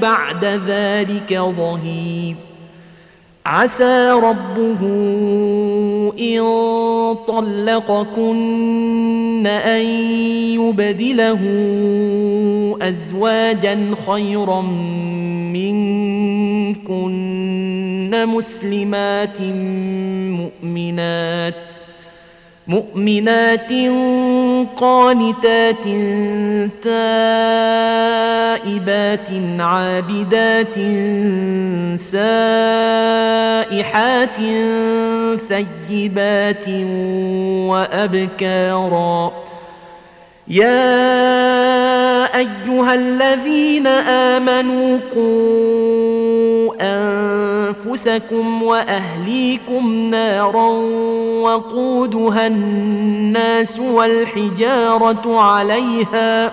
بعد ذلك ظهير. عسى ربه إن طلقكن أن يبدله أزواجا خيرا منكن مسلمات مؤمنات مؤمنات قانتات تائبات عابدات سائحات ثيبات وأبكارا. يا أيها الذين آمنوا قوا أنفسكم وأهليكم نارا وقودها الناس والحجارة عليها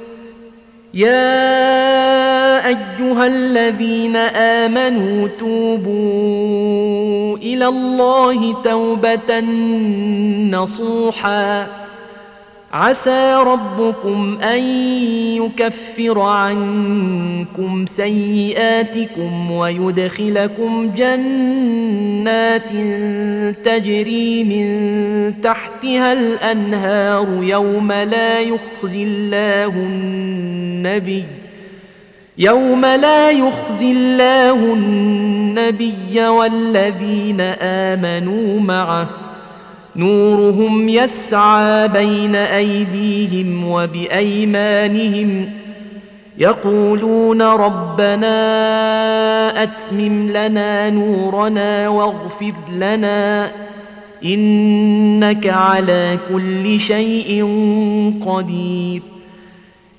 يا أيها الذين آمنوا توبوا إلى الله توبة نصوحا عسى ربكم أن يكفر عنكم سيئاتكم ويدخلكم جنات تجري من تحتها الأنهار يوم لا يخزي الله النبي يوم لا يخزي الله النبي والذين آمنوا معه نورهم يسعى بين أيديهم وبأيمانهم يقولون ربنا أتمم لنا نورنا واغفر لنا إنك على كل شيء قدير